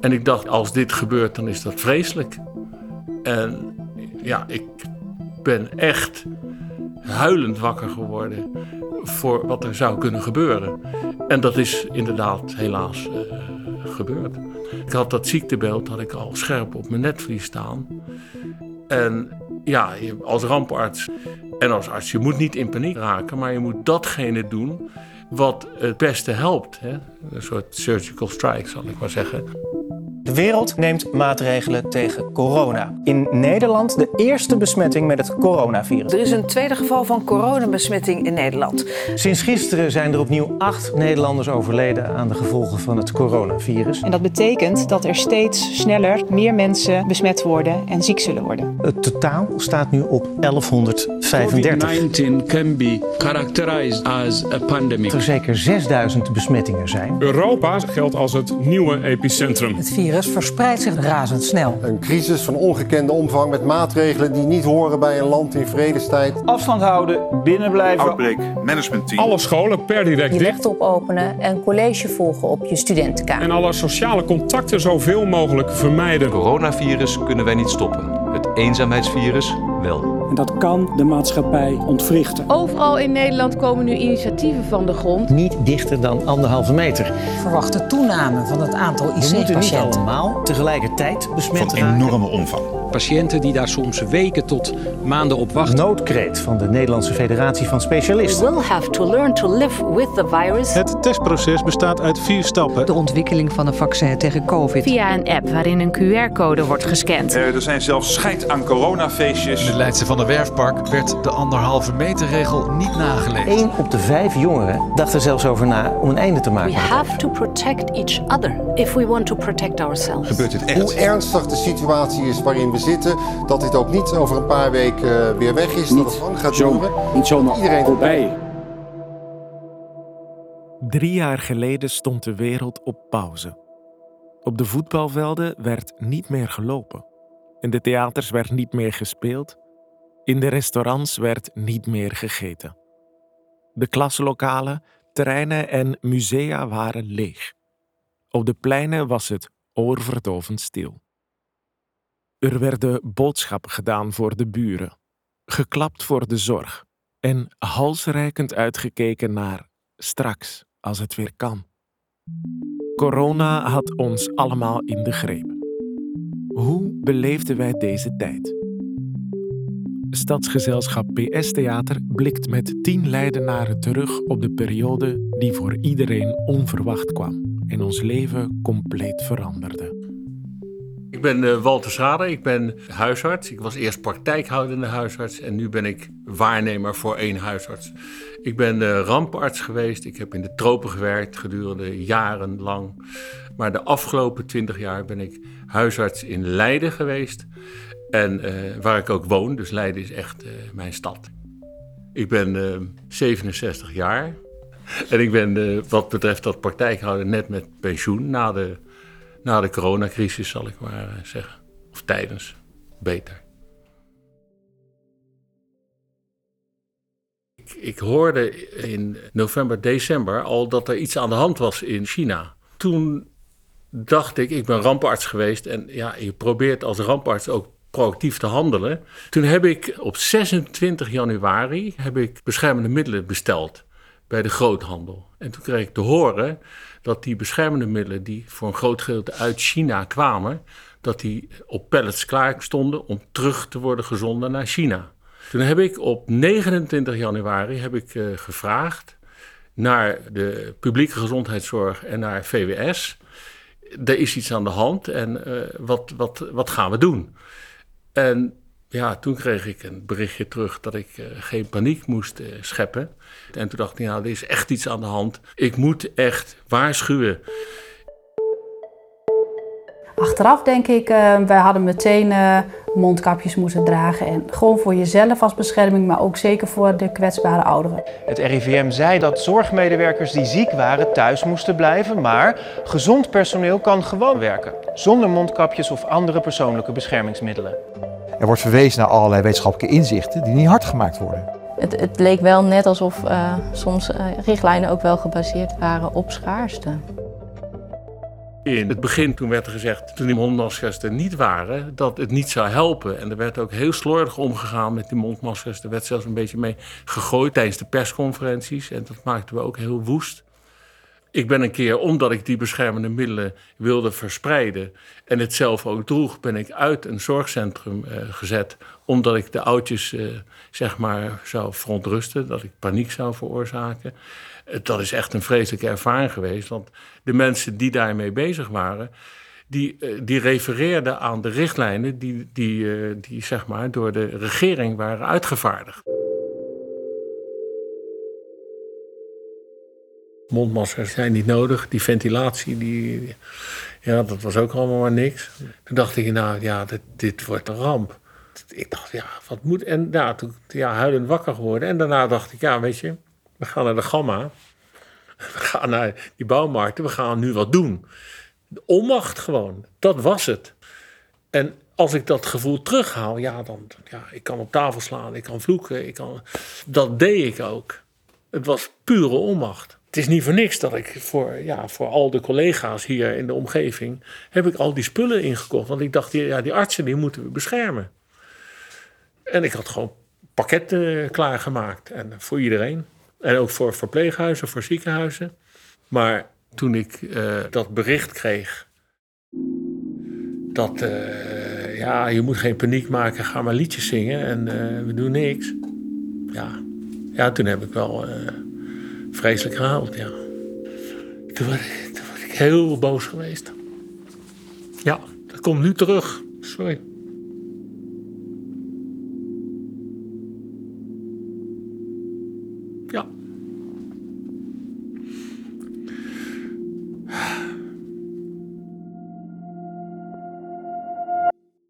En ik dacht, als dit gebeurt, dan is dat vreselijk. En ja, ik ben echt huilend wakker geworden voor wat er zou kunnen gebeuren. En dat is inderdaad helaas uh, gebeurd. Ik had dat ziektebeeld had ik al scherp op mijn netvlies staan. En ja, als ramparts en als arts, je moet niet in paniek raken, maar je moet datgene doen wat het beste helpt. Hè? Een soort surgical strike, zal ik maar zeggen. De wereld neemt maatregelen tegen corona. In Nederland de eerste besmetting met het coronavirus. Er is een tweede geval van coronabesmetting in Nederland. Sinds gisteren zijn er opnieuw acht Nederlanders overleden aan de gevolgen van het coronavirus. En dat betekent dat er steeds sneller meer mensen besmet worden en ziek zullen worden. Het totaal staat nu op 1135. COVID-19 can be characterized as a pandemic. Er zeker 6000 besmettingen zijn. Europa geldt als het nieuwe epicentrum. Het virus verspreidt zich razendsnel. Een crisis van ongekende omvang met maatregelen die niet horen bij een land in vredestijd. Afstand houden, binnenblijven. Outbreak management team. Alle scholen per direct Je dicht. laptop openen en college volgen op je studentenkamer. En alle sociale contacten zoveel mogelijk vermijden. Coronavirus kunnen wij niet stoppen. Het eenzaamheidsvirus wel. En dat kan de maatschappij ontwrichten. Overal in Nederland komen nu initiatieven van de grond. Niet dichter dan anderhalve meter. Verwachte toename van het aantal We moeten niet IC-patiënten. allemaal tegelijkertijd besmet Van raken. enorme omvang. Patiënten die daar soms weken tot maanden op wachten. Noodkreet van de Nederlandse Federatie van Specialisten. will have to learn to live with the virus. Het testproces bestaat uit vier stappen. De ontwikkeling van een vaccin tegen COVID. Via een app waarin een QR-code wordt gescand. Eh, er zijn zelfs scheid aan coronafeestjes. In het Leidse van der Werfpark werd de anderhalve meter regel niet nageleefd. Eén op de vijf jongeren dacht er zelfs over na om een einde te maken. We have to protect each other if we want to protect ourselves. Gebeurt dit echt? Hoe ernstig de situatie is waarin we zitten, dat dit ook niet over een paar weken eh, weer weg is, dat het lang gaat duren. Zo, niet zomaar Iedereen- voorbij. Drie jaar geleden stond de wereld op pauze. Op de voetbalvelden werd niet meer gelopen. In de theaters werd niet meer gespeeld. In de restaurants werd niet meer gegeten. De klaslokalen, terreinen en musea waren leeg. Op de pleinen was het oorverdovend stil. Er werden boodschappen gedaan voor de buren, geklapt voor de zorg en halsreikend uitgekeken naar straks als het weer kan. Corona had ons allemaal in de greep. Hoe beleefden wij deze tijd? Stadsgezelschap PS Theater blikt met tien leidenaren terug op de periode die voor iedereen onverwacht kwam en ons leven compleet veranderde. Ik ben eh, Walter Schrader, ik ben huisarts. Ik was eerst praktijkhoudende huisarts en nu ben ik waarnemer voor één huisarts. Ik ben eh, ramparts geweest, ik heb in de tropen gewerkt gedurende jaren lang. Maar de afgelopen twintig jaar ben ik huisarts in Leiden geweest. En eh, waar ik ook woon, dus Leiden is echt mijn stad. Ik ben eh, 67 jaar en ik ben wat betreft dat praktijkhouden net met pensioen na de na de coronacrisis, zal ik maar eh, zeggen. Of tijdens, beter. Ik, ik hoorde in november, december al dat er iets aan de hand was in China. Toen dacht ik, ik ben ramparts geweest en ja, je probeert als ramparts ook proactief te handelen. Toen heb ik op 26 januari heb ik beschermende middelen besteld bij de groothandel. En toen kreeg ik te horen dat die beschermende middelen die voor een groot gedeelte uit China kwamen, dat die op pallets klaar stonden om terug te worden gezonden naar China. Toen heb ik op 29 januari heb ik, uh, gevraagd naar de publieke gezondheidszorg en naar VWS. Er is iets aan de hand en uh, wat, wat, wat gaan we doen? En ja, toen kreeg ik een berichtje terug dat ik uh, geen paniek moest uh, scheppen. En toen dacht ik, nou, er is echt iets aan de hand. Ik moet echt waarschuwen. Achteraf denk ik, uh, wij hadden meteen uh, mondkapjes moeten dragen. En gewoon voor jezelf als bescherming, maar ook zeker voor de kwetsbare ouderen. Het RIVM zei dat zorgmedewerkers die ziek waren thuis moesten blijven. Maar gezond personeel kan gewoon werken. Zonder mondkapjes of andere persoonlijke beschermingsmiddelen. Er wordt verwezen naar allerlei wetenschappelijke inzichten die niet hard gemaakt worden. Het, het leek wel net alsof uh, soms uh, richtlijnen ook wel gebaseerd waren op schaarste. In het begin toen werd er gezegd, toen die mondmaskers er niet waren, dat het niet zou helpen. En er werd ook heel slordig omgegaan met die mondmaskers. Er werd zelfs een beetje mee gegooid tijdens de persconferenties. En dat maakten we ook heel woest. Ik ben een keer, omdat ik die beschermende middelen wilde verspreiden en het zelf ook droeg, ben ik uit een zorgcentrum uh, gezet. Omdat ik de oudjes, uh, zeg maar, zou verontrusten, dat ik paniek zou veroorzaken. Uh, dat is echt een vreselijke ervaring geweest, want de mensen die daarmee bezig waren, die, die refereerden aan de richtlijnen die, die, die zeg maar, door de regering waren uitgevaardigd. Mondmaskers zijn niet nodig. Die ventilatie, die, ja, dat was ook allemaal maar niks. Toen dacht ik, nou ja, dit, dit wordt een ramp. Ik dacht, ja, wat moet... En ja, toen ja, huilend wakker geworden. En daarna dacht ik, ja, weet je, we gaan naar de Gamma. We gaan naar die bouwmarkten, we gaan nu wat doen. De onmacht gewoon, dat was het. En als ik dat gevoel terughaal, ja, dan... Ja, ik kan op tafel slaan, ik kan vloeken, ik kan... Dat deed ik ook. Het was pure onmacht. Is niet voor niks dat ik voor, ja, voor al de collega's hier in de omgeving... heb ik al die spullen ingekocht. Want ik dacht, ja, die artsen die moeten we beschermen. En ik had gewoon pakketten klaargemaakt. En voor iedereen. En ook voor verpleeghuizen, voor ziekenhuizen. Maar toen ik uh, dat bericht kreeg... dat, ja, je moet geen paniek maken, ga maar liedjes zingen en we doen niks. Ja, ja toen heb ik wel vreselijk gehaald, ja. Toen word, ik, heel boos geweest. Ja, dat komt nu terug. Sorry. Ja.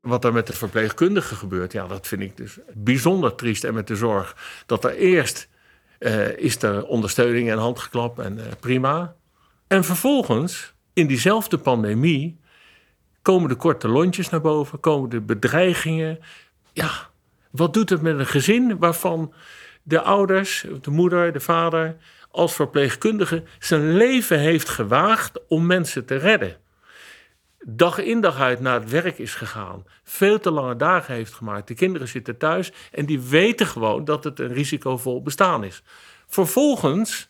Wat er met de verpleegkundigen gebeurt, ja, dat vind ik dus bijzonder triest. En met de zorg dat er eerst uh, is er ondersteuning en handgeklap en uh, prima. En vervolgens, in diezelfde pandemie, komen de korte lontjes naar boven, komen de bedreigingen. Ja, wat doet het met een gezin waarvan de ouders, de moeder, de vader, als verpleegkundige zijn leven heeft gewaagd om mensen te redden? Dag in dag uit naar het werk is gegaan, veel te lange dagen heeft gemaakt. De kinderen zitten thuis en die weten gewoon dat het een risicovol bestaan is. Vervolgens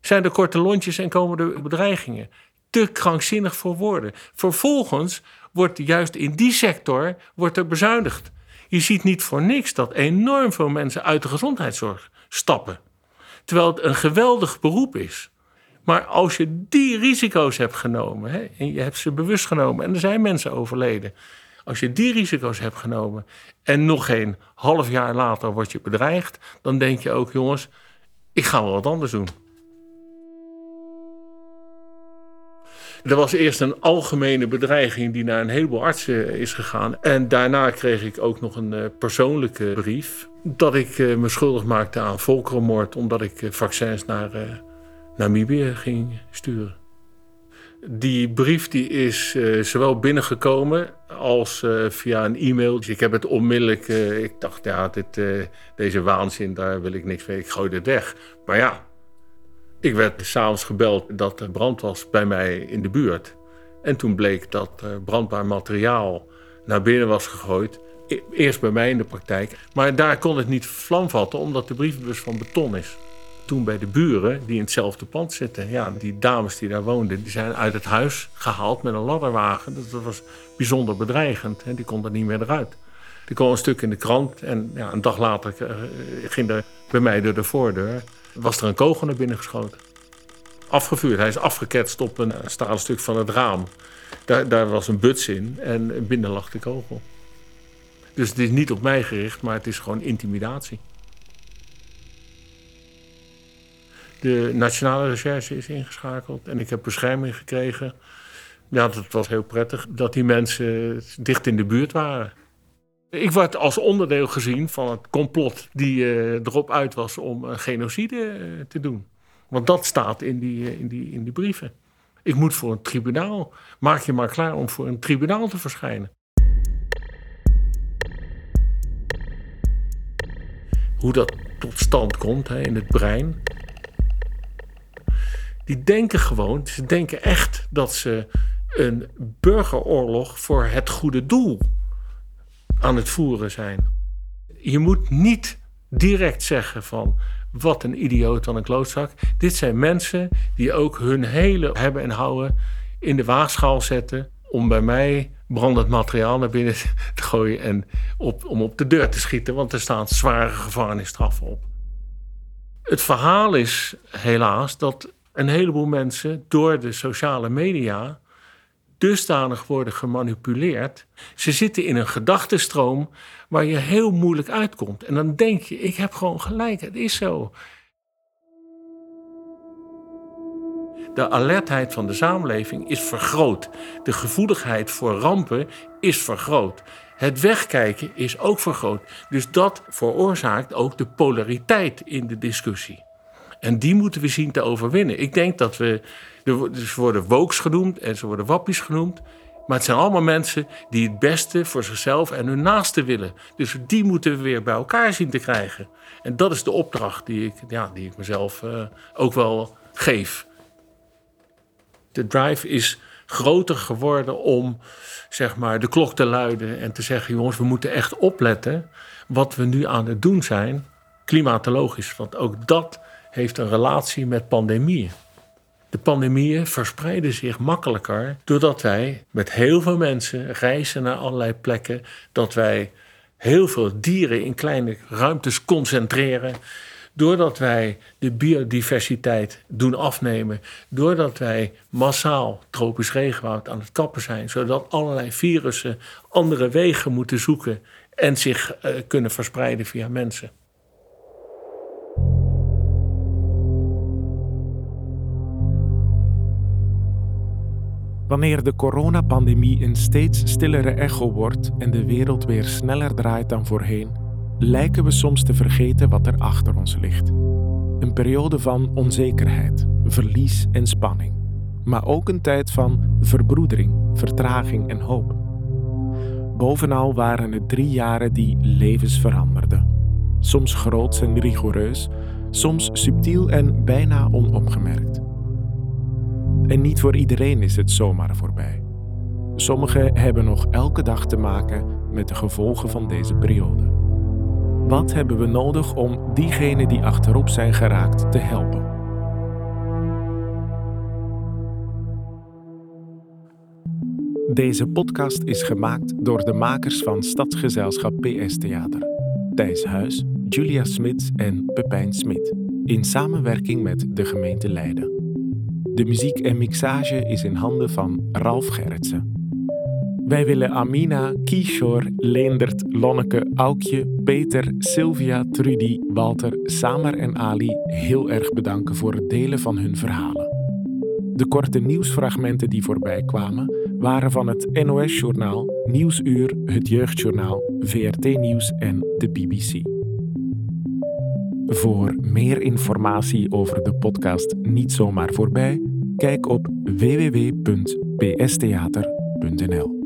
zijn er korte lontjes en komen er bedreigingen. Te krankzinnig voor woorden. Vervolgens wordt juist in die sector wordt er bezuinigd. Je ziet niet voor niks dat enorm veel mensen uit de gezondheidszorg stappen. Terwijl het een geweldig beroep is. Maar als je die risico's hebt genomen, hè, en je hebt ze bewust genomen, en er zijn mensen overleden. Als je die risico's hebt genomen en nog geen half jaar later word je bedreigd, dan denk je ook, jongens, ik ga wel wat anders doen. Er was eerst een algemene bedreiging die naar een heleboel artsen is gegaan. En daarna kreeg ik ook nog een uh, persoonlijke brief. Dat ik uh, me schuldig maakte aan volkerenmoord omdat ik vaccins naar Namibië ging sturen. Die brief die is uh, zowel binnengekomen als uh, via een e-mail. Ik heb het onmiddellijk, uh, ik dacht ja, dit, deze waanzin, daar wil ik niks mee, ik gooi dit weg. Maar ja, ik werd s'avonds gebeld dat er brand was bij mij in de buurt. En toen bleek dat brandbaar materiaal naar binnen was gegooid. E-, eerst bij mij in de praktijk. Maar daar kon het niet vlam vatten, omdat de brievenbus van beton is toen bij de buren die in hetzelfde pand zitten. Ja, die dames die daar woonden, die zijn uit het huis gehaald met een ladderwagen. Dat, was bijzonder bedreigend. Hè. Die konden niet meer eruit. Die kwam een stuk in de krant en ja, een dag later uh, ging er bij mij door de voordeur... was er een kogel naar binnen geschoten. Afgevuurd. Hij is afgeketst op een stalen stuk van het raam. Daar, daar was een buts in en binnen lag de kogel. Dus het is niet op mij gericht, maar het is gewoon intimidatie. De nationale recherche is ingeschakeld en ik heb bescherming gekregen. Ja, dat was heel prettig dat die mensen dicht in de buurt waren. Ik werd als onderdeel gezien van het complot die uh, erop uit was om genocide uh, te doen. Want dat staat in die, uh, in, die, in die brieven. Ik moet voor een tribunaal. Maak je maar klaar om voor een tribunaal te verschijnen. Hoe dat tot stand komt hè, in het brein. Die denken gewoon, ze denken echt dat ze een burgeroorlog voor het goede doel aan het voeren zijn. Je moet niet direct zeggen van wat een idioot van een klootzak. Dit zijn mensen die ook hun hele hebben en houden in de waagschaal zetten om bij mij brandend materiaal naar binnen te gooien en op, om op de deur te schieten, want er staan zware gevangenisstraffen op. Het verhaal is helaas dat een heleboel mensen door de sociale media dusdanig worden gemanipuleerd. Ze zitten in een gedachtenstroom waar je heel moeilijk uitkomt. En dan denk je, ik heb gewoon gelijk, het is zo. De alertheid van de samenleving is vergroot. De gevoeligheid voor rampen is vergroot. Het wegkijken is ook vergroot. Dus dat veroorzaakt ook de polariteit in de discussie. En die moeten we zien te overwinnen. Ik denk dat we. Ze worden wokes genoemd en ze worden wappies genoemd. Maar het zijn allemaal mensen die het beste voor zichzelf en hun naasten willen. Dus die moeten we weer bij elkaar zien te krijgen. En dat is de opdracht die ik, ja, die ik mezelf uh, ook wel geef. De drive is groter geworden om zeg maar, de klok te luiden en te zeggen: jongens, we moeten echt opletten wat we nu aan het doen zijn, klimatologisch. Want ook dat heeft een relatie met pandemieën. De pandemieën verspreiden zich makkelijker doordat wij met heel veel mensen reizen naar allerlei plekken, dat wij heel veel dieren in kleine ruimtes concentreren, doordat wij de biodiversiteit doen afnemen, doordat wij massaal tropisch regenwoud aan het kappen zijn, zodat allerlei virussen andere wegen moeten zoeken en zich uh, kunnen verspreiden via mensen. Wanneer de coronapandemie een steeds stillere echo wordt en de wereld weer sneller draait dan voorheen, lijken we soms te vergeten wat er achter ons ligt. Een periode van onzekerheid, verlies en spanning, maar ook een tijd van verbroedering, vertraging en hoop. Bovenal waren het drie jaren die levens veranderden. Soms groots en rigoureus, soms subtiel en bijna onopgemerkt. En niet voor iedereen is het zomaar voorbij. Sommigen hebben nog elke dag te maken met de gevolgen van deze periode. Wat hebben we nodig om diegenen die achterop zijn geraakt te helpen? Deze podcast is gemaakt door de makers van Stadsgezelschap PS Theater. Thijs Huis, Julia Smits en Pepijn Smit. In samenwerking met de gemeente Leiden. De muziek en mixage is in handen van Ralf Gerritsen. Wij willen Amina, Kishore, Leendert, Lonneke, Aukje, Peter, Sylvia, Trudy, Walter, Samer en Ali heel erg bedanken voor het delen van hun verhalen. De korte nieuwsfragmenten die voorbij kwamen waren van het NOS-journaal, Nieuwsuur, het Jeugdjournaal, VRT Nieuws en de BBC. Voor meer informatie over de podcast Niet zomaar voorbij, kijk op www.pstheater.nl.